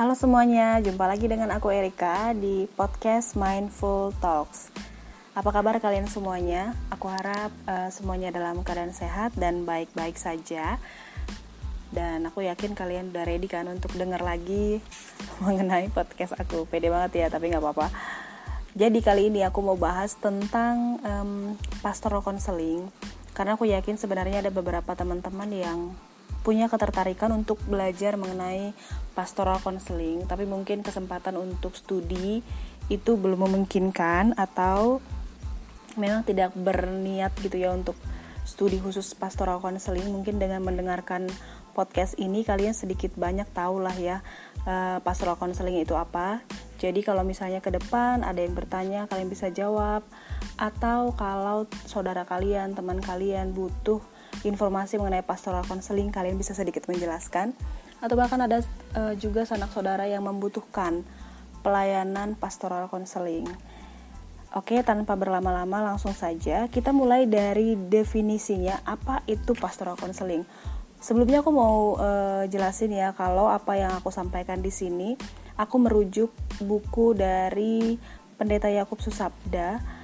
Halo semuanya, jumpa lagi dengan aku Erika di podcast Mindful Talks. Apa kabar kalian semuanya? Aku harap uh, semuanya dalam keadaan sehat dan baik-baik saja. Dan aku yakin kalian udah ready kan untuk dengar lagi mengenai podcast aku. Pede banget ya, tapi nggak apa-apa. Jadi kali ini aku mau bahas tentang um, pastoral counseling karena aku yakin sebenarnya ada beberapa teman-teman yang punya ketertarikan untuk belajar mengenai pastoral counseling, tapi mungkin kesempatan untuk studi itu belum memungkinkan atau memang tidak berniat gitu ya untuk studi khusus pastoral counseling. Mungkin dengan mendengarkan podcast ini kalian sedikit banyak tahu lah ya uh, pastoral counseling itu apa. Jadi kalau misalnya ke depan ada yang bertanya, kalian bisa jawab. Atau kalau saudara kalian, teman kalian butuh informasi mengenai pastoral counseling kalian bisa sedikit menjelaskan atau bahkan ada uh, juga sanak saudara yang membutuhkan pelayanan pastoral counseling. Oke, tanpa berlama-lama langsung saja kita mulai dari definisinya apa itu pastoral counseling. Sebelumnya aku mau uh, jelasin ya kalau apa yang aku sampaikan di sini aku merujuk buku dari Pendeta Yakub Susabda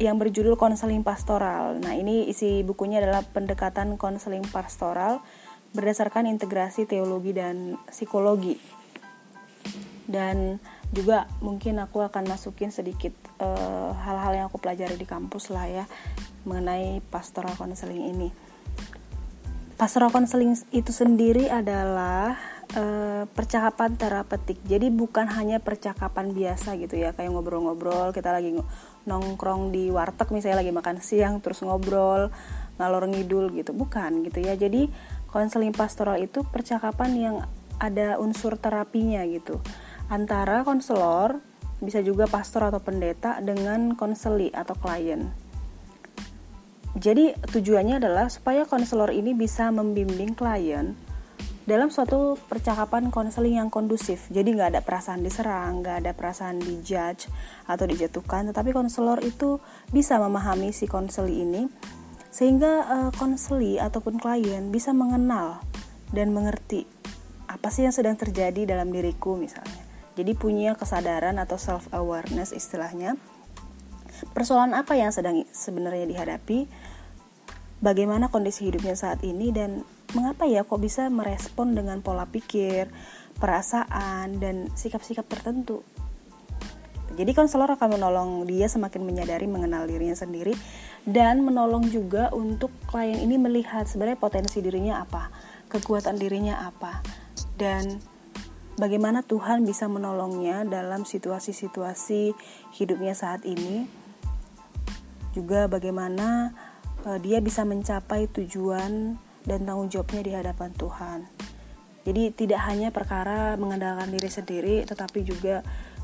yang berjudul konseling pastoral. Nah, ini isi bukunya adalah pendekatan konseling pastoral berdasarkan integrasi teologi dan psikologi. Dan juga mungkin aku akan masukin sedikit eh, hal-hal uh, yang aku pelajari di kampus lah ya mengenai pastoral konseling ini. Pastoral konseling itu sendiri adalah uh, percakapan terapeutik. Jadi bukan hanya percakapan biasa gitu ya, kayak ngobrol-ngobrol, kita lagi nongkrong di warteg misalnya lagi makan siang terus ngobrol ngalor ngidul gitu. Bukan gitu ya. Jadi konseling pastoral itu percakapan yang ada unsur terapinya gitu. Antara konselor bisa juga pastor atau pendeta dengan konseli atau klien. Jadi tujuannya adalah supaya konselor ini bisa membimbing klien dalam suatu percakapan konseling yang kondusif. Jadi nggak ada perasaan diserang, nggak ada perasaan dijudge atau dijatuhkan, tetapi konselor itu bisa memahami si konseli ini sehingga uh, konseli ataupun klien bisa mengenal dan mengerti apa sih yang sedang terjadi dalam diriku misalnya. Jadi punya kesadaran atau self awareness istilahnya. Persoalan apa yang sedang sebenarnya dihadapi, bagaimana kondisi hidupnya saat ini dan mengapa ya kok bisa merespon dengan pola pikir, perasaan, dan sikap-sikap tertentu. Jadi konselor akan menolong dia semakin menyadari mengenal dirinya sendiri dan menolong juga untuk klien ini melihat sebenarnya potensi dirinya apa, kekuatan dirinya apa, dan bagaimana Tuhan bisa menolongnya dalam situasi-situasi hidupnya saat ini. Juga bagaimana uh, dia bisa mencapai tujuan dan tanggung jawabnya di hadapan Tuhan. Jadi tidak hanya perkara mengandalkan diri sendiri tetapi juga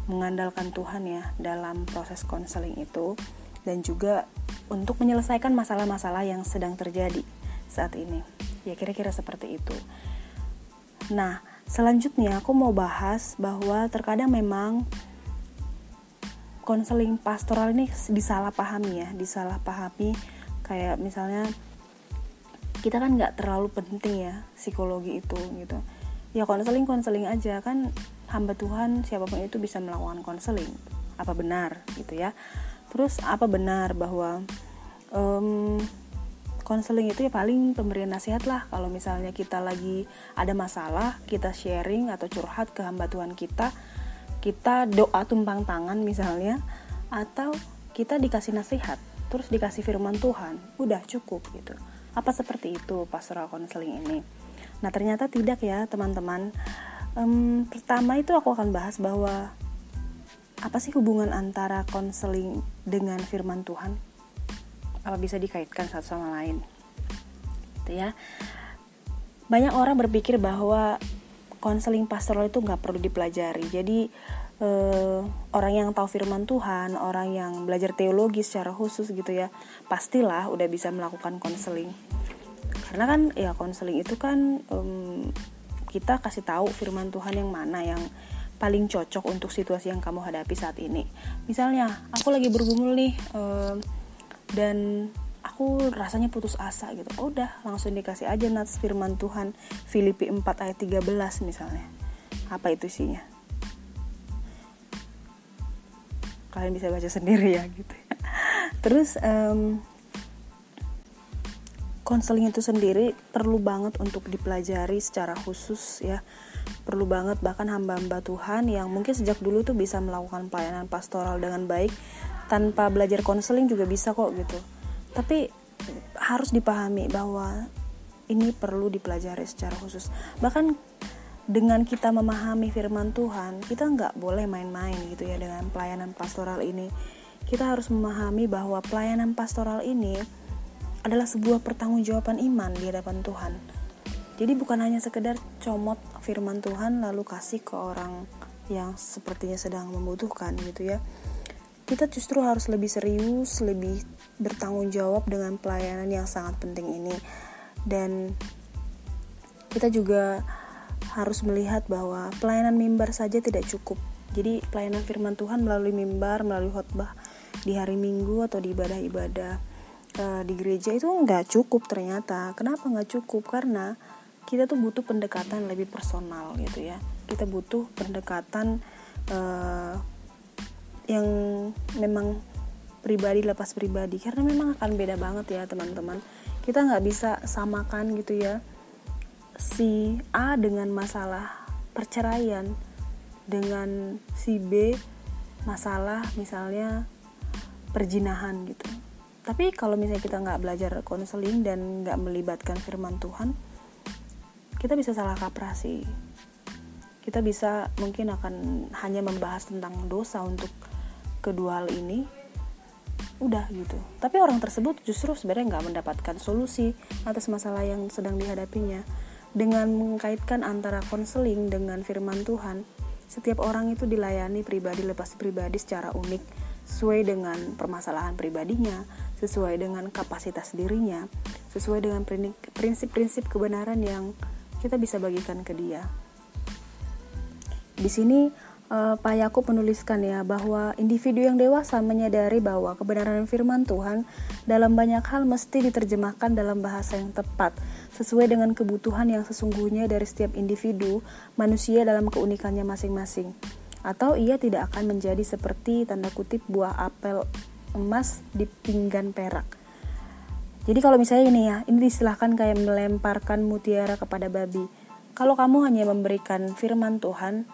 mengandalkan Tuhan ya dalam proses konseling itu dan juga untuk menyelesaikan masalah-masalah yang sedang terjadi saat ini. Ya kira-kira seperti itu. Nah, selanjutnya aku mau bahas bahwa terkadang memang konseling pastoral ini disalahpahami ya, disalahpahami kayak misalnya kita kan nggak terlalu penting ya psikologi itu gitu. Ya konseling konseling aja. Kan hamba Tuhan siapa pun itu bisa melakukan konseling. Apa benar gitu ya. Terus apa benar bahwa um, konseling itu ya paling pemberian nasihat lah. Kalau misalnya kita lagi ada masalah kita sharing atau curhat ke hamba Tuhan kita kita doa tumpang tangan misalnya atau kita dikasih nasihat terus dikasih firman Tuhan udah cukup gitu apa seperti itu pastoral counseling ini? Nah ternyata tidak ya teman-teman. Um, pertama itu aku akan bahas bahwa apa sih hubungan antara konseling dengan firman Tuhan? Apa bisa dikaitkan satu sama lain? Gitu ya. Banyak orang berpikir bahwa konseling pastoral itu nggak perlu dipelajari. Jadi uh, orang yang tahu firman Tuhan, orang yang belajar teologi secara khusus gitu ya, pastilah udah bisa melakukan konseling. Karena kan ya konseling itu kan um, kita kasih tahu firman Tuhan yang mana yang paling cocok untuk situasi yang kamu hadapi saat ini. Misalnya, aku lagi bergumul nih um, dan aku rasanya putus asa gitu. Oh, udah, langsung dikasih aja nats firman Tuhan Filipi 4 ayat 13 misalnya apa itu isinya kalian bisa baca sendiri ya gitu terus um, konseling itu sendiri perlu banget untuk dipelajari secara khusus ya. Perlu banget bahkan hamba-hamba Tuhan yang mungkin sejak dulu tuh bisa melakukan pelayanan pastoral dengan baik. Tanpa belajar konseling juga bisa kok gitu. Tapi harus dipahami bahwa ini perlu dipelajari secara khusus. Bahkan dengan kita memahami firman Tuhan, kita nggak boleh main-main gitu ya dengan pelayanan pastoral ini. Kita harus memahami bahwa pelayanan pastoral ini adalah sebuah pertanggungjawaban iman di hadapan Tuhan. Jadi bukan hanya sekedar comot firman Tuhan lalu kasih ke orang yang sepertinya sedang membutuhkan gitu ya. Kita justru harus lebih serius, lebih bertanggung jawab dengan pelayanan yang sangat penting ini. Dan kita juga harus melihat bahwa pelayanan mimbar saja tidak cukup. Jadi pelayanan firman Tuhan melalui mimbar, melalui khotbah di hari Minggu atau di ibadah-ibadah uh, di gereja itu nggak cukup ternyata. Kenapa nggak cukup? Karena kita tuh butuh pendekatan lebih personal gitu ya. Kita butuh pendekatan uh, yang memang pribadi lepas pribadi karena memang akan beda banget ya teman-teman kita nggak bisa samakan gitu ya si A dengan masalah perceraian dengan si B masalah misalnya perjinahan gitu. Tapi kalau misalnya kita nggak belajar konseling dan nggak melibatkan firman Tuhan kita bisa salah kaprah kita bisa mungkin akan hanya membahas tentang dosa untuk kedua hal ini udah gitu. Tapi orang tersebut justru sebenarnya nggak mendapatkan solusi atas masalah yang sedang dihadapinya dengan mengkaitkan antara konseling dengan firman Tuhan, setiap orang itu dilayani pribadi lepas pribadi secara unik, sesuai dengan permasalahan pribadinya, sesuai dengan kapasitas dirinya, sesuai dengan prinsip-prinsip kebenaran yang kita bisa bagikan ke dia. Di sini uh, Pak Yakub menuliskan ya bahwa individu yang dewasa menyadari bahwa kebenaran firman Tuhan dalam banyak hal mesti diterjemahkan dalam bahasa yang tepat sesuai dengan kebutuhan yang sesungguhnya dari setiap individu manusia dalam keunikannya masing-masing. Atau ia tidak akan menjadi seperti tanda kutip buah apel emas di pinggan perak. Jadi kalau misalnya ini ya, ini disilahkan kayak melemparkan mutiara kepada babi. Kalau kamu hanya memberikan firman Tuhan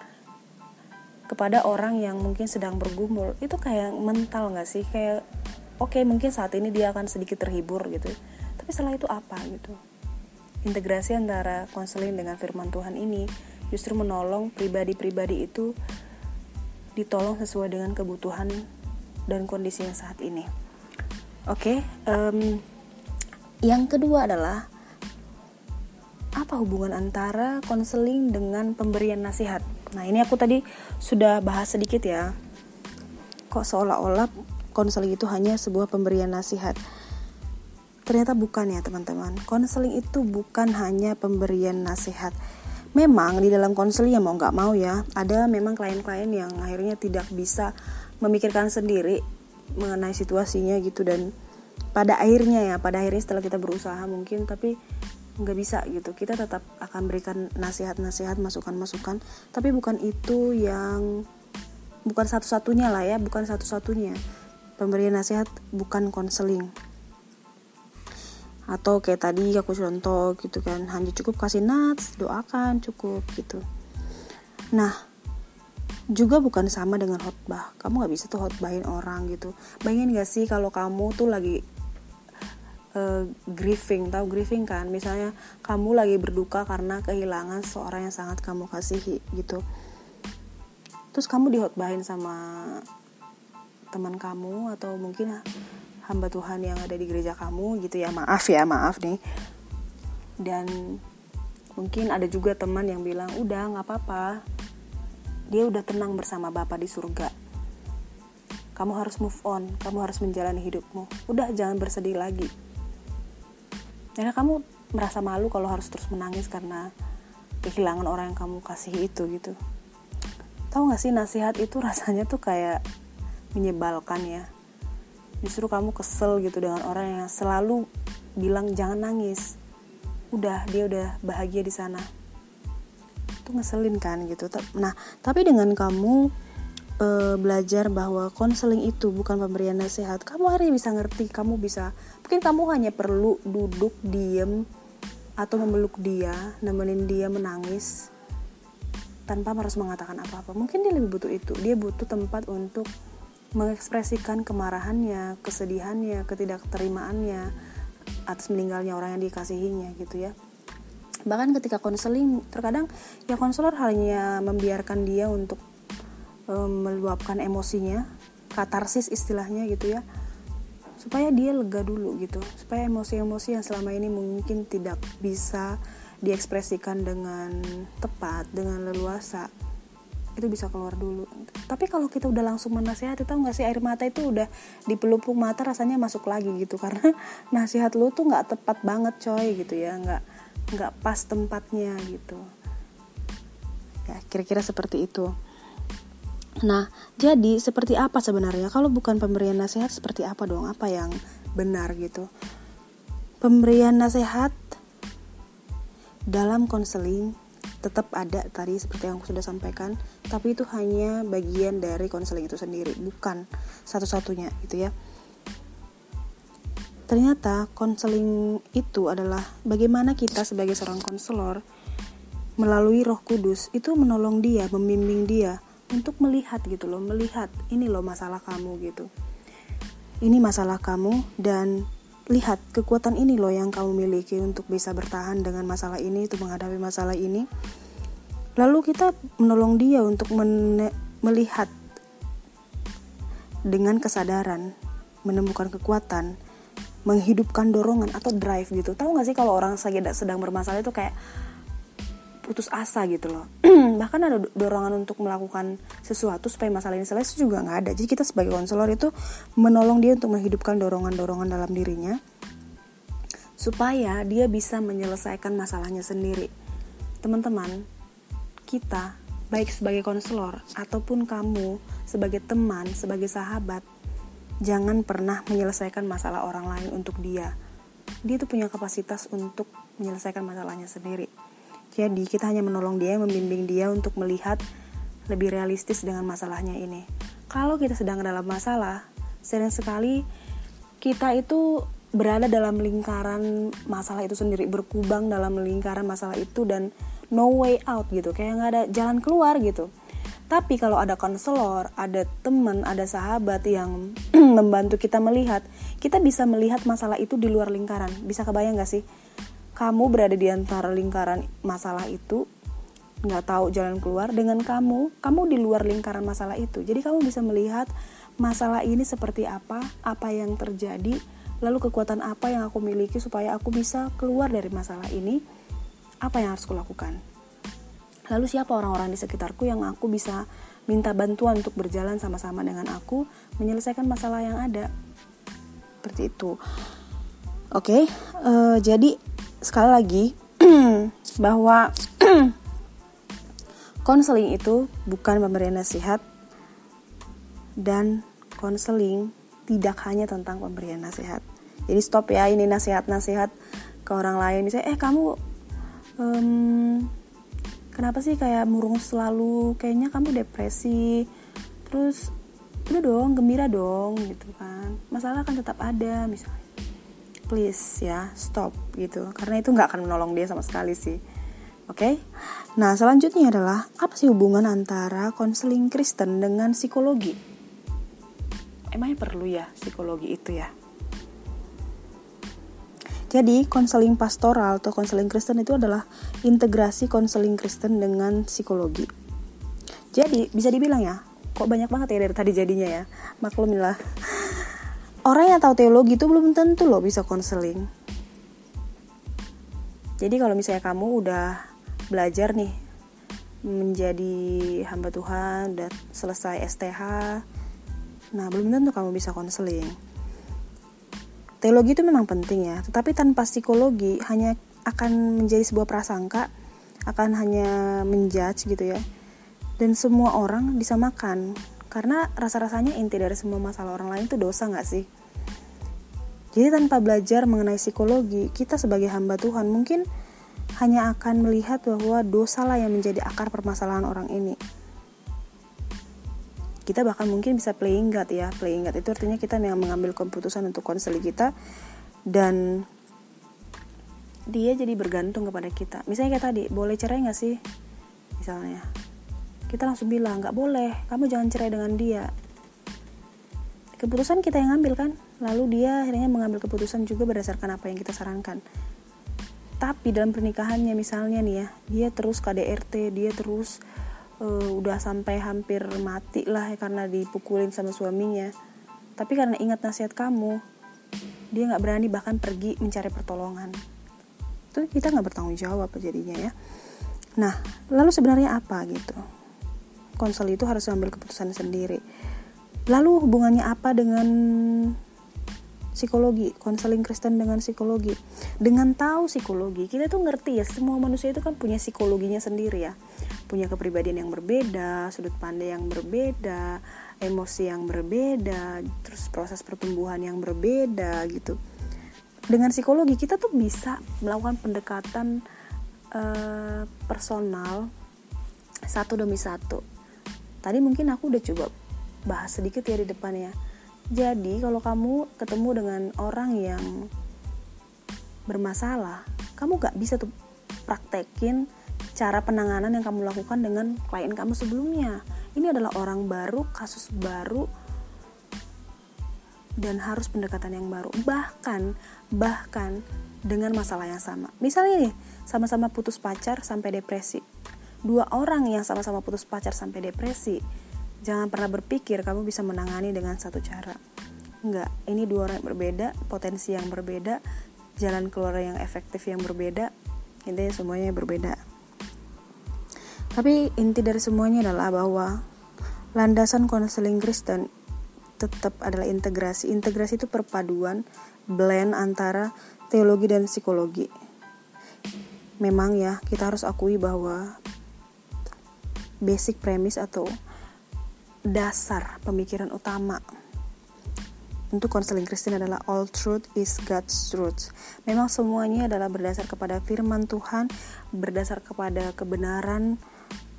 kepada orang yang mungkin sedang bergumul, itu kayak mental gak sih? Kayak oke okay, mungkin saat ini dia akan sedikit terhibur gitu. Tapi setelah itu apa gitu? Integrasi antara konseling dengan firman Tuhan ini justru menolong pribadi-pribadi itu ditolong sesuai dengan kebutuhan dan kondisi yang saat ini. Oke, okay, um, yang kedua adalah apa hubungan antara konseling dengan pemberian nasihat? Nah, ini aku tadi sudah bahas sedikit ya. Kok seolah-olah konseling itu hanya sebuah pemberian nasihat? Ternyata bukan ya teman-teman. Konseling itu bukan hanya pemberian nasihat. Memang di dalam konseling ya mau nggak mau ya, ada memang klien-klien yang akhirnya tidak bisa memikirkan sendiri mengenai situasinya gitu dan pada akhirnya ya, pada akhirnya setelah kita berusaha mungkin tapi nggak bisa gitu kita tetap akan berikan nasihat-nasihat masukan-masukan tapi bukan itu yang bukan satu-satunya lah ya bukan satu-satunya pemberian nasihat bukan konseling atau kayak tadi aku contoh gitu kan hanya cukup kasih nuts doakan cukup gitu. Nah juga bukan sama dengan khotbah. Kamu nggak bisa tuh khotbahin orang gitu. Bayangin gak sih kalau kamu tuh lagi uh, grieving tahu grieving kan? Misalnya kamu lagi berduka karena kehilangan seorang yang sangat kamu kasihi gitu. Terus kamu dihotbahin sama teman kamu atau mungkin hamba Tuhan yang ada di gereja kamu gitu ya. Maaf ya maaf nih. Dan mungkin ada juga teman yang bilang udah nggak apa-apa. Dia udah tenang bersama Bapak di surga. Kamu harus move on. Kamu harus menjalani hidupmu. Udah jangan bersedih lagi. Karena kamu merasa malu kalau harus terus menangis karena kehilangan orang yang kamu kasih itu gitu. Tahu gak sih nasihat itu rasanya tuh kayak menyebalkan ya justru kamu kesel gitu dengan orang yang selalu bilang jangan nangis. Udah dia udah bahagia di sana. Itu ngeselin kan gitu. Nah tapi dengan kamu e, belajar bahwa konseling itu bukan pemberian nasihat kamu hari bisa ngerti kamu bisa mungkin kamu hanya perlu duduk diem atau memeluk dia nemenin dia menangis tanpa harus mengatakan apa-apa. Mungkin dia lebih butuh itu. Dia butuh tempat untuk mengekspresikan kemarahannya kesedihannya ketidakterimaannya atas meninggalnya orang yang dikasihinya gitu ya. Bahkan ketika konseling terkadang ya konselor hanya membiarkan dia untuk um, meluapkan emosinya katarsis istilahnya gitu ya supaya dia lega dulu gitu. Supaya emosi-emosi yang selama ini mungkin tidak bisa diekspresikan dengan tepat dengan leluasa itu bisa keluar dulu. Tapi kalau kita udah langsung menasihati tahu nggak sih air mata itu udah di pelupuk mata rasanya masuk lagi gitu. Karena nasihat lu tuh nggak tepat banget coy gitu ya. Nggak nggak pas tempatnya gitu. Ya kira-kira seperti itu. Nah jadi seperti apa sebenarnya? Kalau bukan pemberian nasihat seperti apa dong? Apa yang benar gitu? Pemberian nasihat dalam konseling tetap ada tadi seperti yang aku sudah sampaikan tapi itu hanya bagian dari konseling itu sendiri bukan satu-satunya gitu ya ternyata konseling itu adalah bagaimana kita sebagai seorang konselor melalui Roh Kudus itu menolong dia, membimbing dia untuk melihat gitu loh, melihat ini loh masalah kamu gitu. Ini masalah kamu dan lihat kekuatan ini loh yang kamu miliki untuk bisa bertahan dengan masalah ini untuk menghadapi masalah ini. Lalu kita menolong dia untuk melihat dengan kesadaran menemukan kekuatan menghidupkan dorongan atau drive gitu. Tahu gak sih kalau orang sedang bermasalah itu kayak putus asa gitu loh. Bahkan ada dorongan untuk melakukan sesuatu supaya masalah ini selesai juga nggak ada. Jadi kita sebagai konselor itu menolong dia untuk menghidupkan dorongan-dorongan dalam dirinya supaya dia bisa menyelesaikan masalahnya sendiri. Teman-teman kita baik sebagai konselor ataupun kamu sebagai teman sebagai sahabat jangan pernah menyelesaikan masalah orang lain untuk dia. Dia tuh punya kapasitas untuk menyelesaikan masalahnya sendiri jadi kita hanya menolong dia, membimbing dia untuk melihat lebih realistis dengan masalahnya ini. Kalau kita sedang dalam masalah, sering sekali kita itu berada dalam lingkaran masalah itu sendiri, berkubang dalam lingkaran masalah itu dan no way out gitu, kayak nggak ada jalan keluar gitu. Tapi kalau ada konselor, ada teman, ada sahabat yang membantu kita melihat, kita bisa melihat masalah itu di luar lingkaran. Bisa kebayang gak sih? Kamu berada di antara lingkaran masalah itu nggak tahu jalan keluar dengan kamu. Kamu di luar lingkaran masalah itu. Jadi kamu bisa melihat masalah ini seperti apa apa yang terjadi lalu kekuatan apa yang aku miliki supaya aku bisa keluar dari masalah ini. Apa yang harus kulakukan? Lalu siapa orang-orang di sekitarku yang aku bisa minta bantuan untuk berjalan sama-sama dengan aku menyelesaikan masalah yang ada? Seperti itu. Oke okay, uh, eh, jadi sekali lagi bahwa konseling itu bukan pemberian nasihat dan konseling tidak hanya tentang pemberian nasihat. Jadi stop ya ini nasihat-nasihat ke orang lain. Misalnya eh kamu um, kenapa sih kayak murung selalu? Kayaknya kamu depresi. Terus udah dong gembira dong gitu kan. Masalah kan tetap ada misalnya please ya stop gitu karena itu nggak akan menolong dia sama sekali sih oke okay? nah selanjutnya adalah apa sih hubungan antara konseling Kristen dengan psikologi emangnya perlu ya psikologi itu ya jadi, konseling pastoral atau konseling Kristen itu adalah integrasi konseling Kristen dengan psikologi. Jadi, bisa dibilang ya, kok banyak banget ya dari tadi jadinya ya. Maklumilah orang yang tahu teologi itu belum tentu loh bisa konseling. Jadi kalau misalnya kamu udah belajar nih menjadi hamba Tuhan, udah selesai STH, nah belum tentu kamu bisa konseling. Teologi itu memang penting ya, tetapi tanpa psikologi hanya akan menjadi sebuah prasangka, akan hanya menjudge gitu ya. Dan semua orang disamakan karena rasa-rasanya inti dari semua masalah orang lain itu dosa gak sih? Jadi tanpa belajar mengenai psikologi, kita sebagai hamba Tuhan mungkin hanya akan melihat bahwa dosalah yang menjadi akar permasalahan orang ini. Kita bahkan mungkin bisa playing God ya. Playing God itu artinya kita yang mengambil keputusan untuk konseling kita dan dia jadi bergantung kepada kita. Misalnya kayak tadi boleh cerai nggak sih? Misalnya kita langsung bilang nggak boleh kamu jangan cerai dengan dia. Keputusan kita yang ambil kan? Lalu dia akhirnya mengambil keputusan juga berdasarkan apa yang kita sarankan. Tapi dalam pernikahannya misalnya nih ya dia terus KDRT dia terus uh, udah sampai hampir mati lah ya, karena dipukulin sama suaminya. Tapi karena ingat nasihat kamu dia nggak berani bahkan pergi mencari pertolongan. Itu kita nggak bertanggung jawab jadinya ya. Nah lalu sebenarnya apa gitu konsel itu harus ambil keputusan sendiri lalu hubungannya apa dengan psikologi, konseling Kristen dengan psikologi. Dengan tahu psikologi, kita tuh ngerti ya, semua manusia itu kan punya psikologinya sendiri ya. Punya kepribadian yang berbeda, sudut pandang yang berbeda, emosi yang berbeda, terus proses pertumbuhan yang berbeda gitu. Dengan psikologi kita tuh bisa melakukan pendekatan uh, personal satu demi satu. Tadi mungkin aku udah coba bahas sedikit ya di depannya jadi kalau kamu ketemu dengan orang yang bermasalah, kamu gak bisa tuh praktekin cara penanganan yang kamu lakukan dengan klien kamu sebelumnya. Ini adalah orang baru, kasus baru, dan harus pendekatan yang baru. Bahkan, bahkan dengan masalah yang sama. Misalnya nih, sama-sama putus pacar sampai depresi. Dua orang yang sama-sama putus pacar sampai depresi, Jangan pernah berpikir kamu bisa menangani dengan satu cara. Enggak, ini dua orang yang berbeda, potensi yang berbeda, jalan keluar yang efektif yang berbeda. Intinya semuanya berbeda. Tapi inti dari semuanya adalah bahwa landasan konseling Kristen tetap adalah integrasi. Integrasi itu perpaduan, blend antara teologi dan psikologi. Memang ya, kita harus akui bahwa basic premise atau dasar pemikiran utama untuk konseling Kristen adalah all truth is God's truth. Memang semuanya adalah berdasar kepada firman Tuhan, berdasar kepada kebenaran,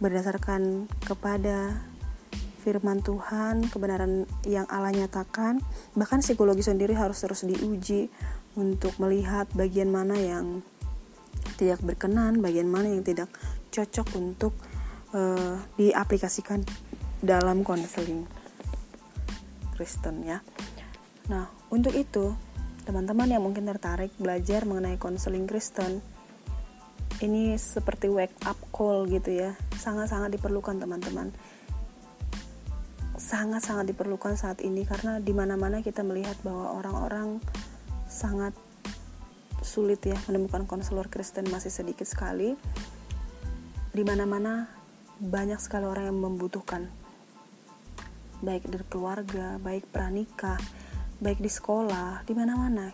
berdasarkan kepada firman Tuhan, kebenaran yang Allah nyatakan. Bahkan psikologi sendiri harus terus diuji untuk melihat bagian mana yang tidak berkenan, bagian mana yang tidak cocok untuk uh, diaplikasikan dalam konseling Kristen ya. Nah, untuk itu, teman-teman yang mungkin tertarik belajar mengenai konseling Kristen, ini seperti wake up call gitu ya. Sangat-sangat diperlukan teman-teman. Sangat-sangat diperlukan saat ini karena di mana-mana kita melihat bahwa orang-orang sangat sulit ya menemukan konselor Kristen masih sedikit sekali. Di mana-mana banyak sekali orang yang membutuhkan baik dari keluarga, baik pranikah, baik di sekolah, di mana-mana.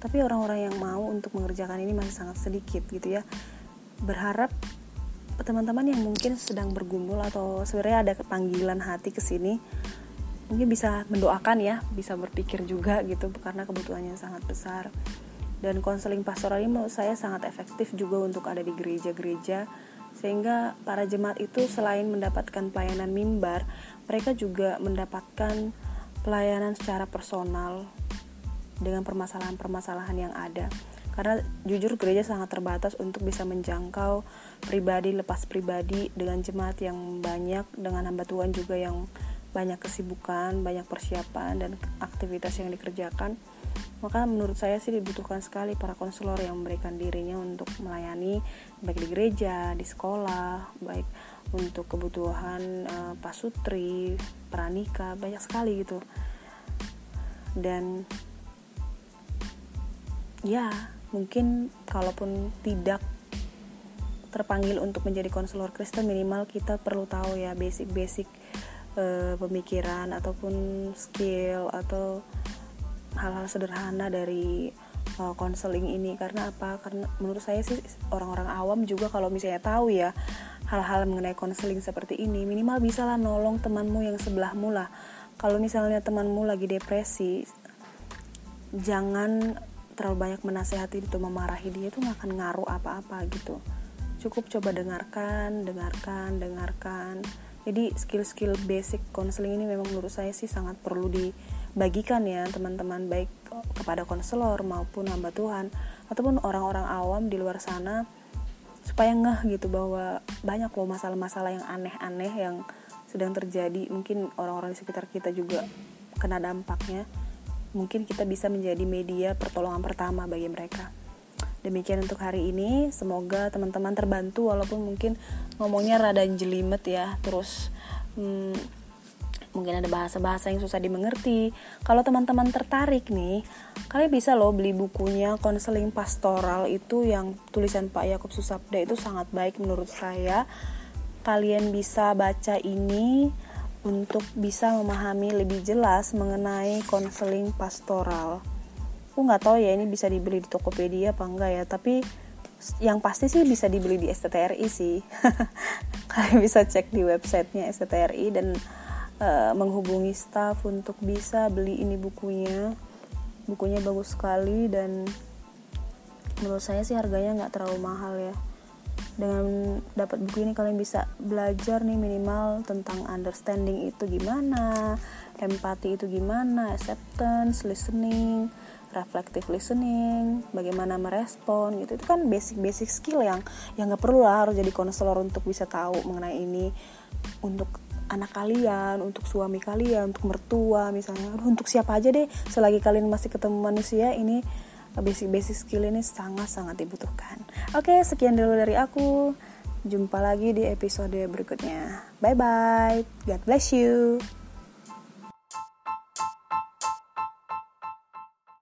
Tapi orang-orang yang mau untuk mengerjakan ini masih sangat sedikit gitu ya. Berharap teman-teman yang mungkin sedang bergumul atau sebenarnya ada panggilan hati ke sini mungkin bisa mendoakan ya, bisa berpikir juga gitu karena kebutuhannya sangat besar. Dan konseling pastoral ini menurut saya sangat efektif juga untuk ada di gereja-gereja sehingga para jemaat itu selain mendapatkan pelayanan mimbar, mereka juga mendapatkan pelayanan secara personal dengan permasalahan-permasalahan yang ada. Karena jujur gereja sangat terbatas untuk bisa menjangkau pribadi lepas pribadi dengan jemaat yang banyak, dengan hamba Tuhan juga yang banyak kesibukan, banyak persiapan dan aktivitas yang dikerjakan maka menurut saya sih dibutuhkan sekali para konselor yang memberikan dirinya untuk melayani baik di gereja, di sekolah, baik untuk kebutuhan uh, pasutri, pranika, banyak sekali gitu. Dan ya, mungkin kalaupun tidak terpanggil untuk menjadi konselor Kristen minimal kita perlu tahu ya basic-basic uh, pemikiran ataupun skill atau hal-hal sederhana dari konseling uh, ini. Karena apa? Karena menurut saya sih orang-orang awam juga kalau misalnya tahu ya hal-hal mengenai konseling seperti ini minimal bisa lah nolong temanmu yang sebelahmu lah. Kalau misalnya temanmu lagi depresi jangan terlalu banyak menasehati itu memarahi dia itu nggak akan ngaruh apa-apa gitu. Cukup coba dengarkan dengarkan dengarkan. Jadi skill-skill basic konseling ini memang menurut saya sih sangat perlu dibagikan ya teman-teman baik kepada konselor maupun hamba Tuhan ataupun orang-orang awam di luar sana supaya ngeh gitu bahwa banyak loh masalah-masalah yang aneh-aneh yang sedang terjadi. Mungkin orang-orang di sekitar kita juga kena dampaknya. Mungkin kita bisa menjadi media pertolongan pertama bagi mereka. Demikian untuk hari ini. Semoga teman-teman terbantu walaupun mungkin ngomongnya rada jelimet ya. Terus hmm, mungkin ada bahasa-bahasa yang susah dimengerti. Kalau teman-teman tertarik nih, kalian bisa loh beli bukunya konseling pastoral itu yang tulisan Pak Yakub Susabda itu sangat baik menurut saya. Kalian bisa baca ini untuk bisa memahami lebih jelas mengenai konseling pastoral. Aku nggak tahu ya ini bisa dibeli di Tokopedia apa enggak ya, tapi yang pasti sih bisa dibeli di STTRI sih. kalian bisa cek di websitenya STTRI dan uh, menghubungi staff untuk bisa beli ini bukunya. Bukunya bagus sekali dan menurut saya sih harganya nggak terlalu mahal ya. Dengan dapat buku ini kalian bisa belajar nih minimal tentang understanding itu gimana empati itu gimana acceptance listening reflective listening bagaimana merespon gitu. Itu kan basic basic skill yang yang nggak perlu lah harus jadi konselor untuk bisa tahu mengenai ini. Untuk anak kalian, untuk suami kalian, untuk mertua misalnya, untuk siapa aja deh selagi kalian masih ketemu manusia ini basic-basic skill ini sangat-sangat dibutuhkan. Oke, sekian dulu dari aku. Jumpa lagi di episode berikutnya. Bye bye. God bless you.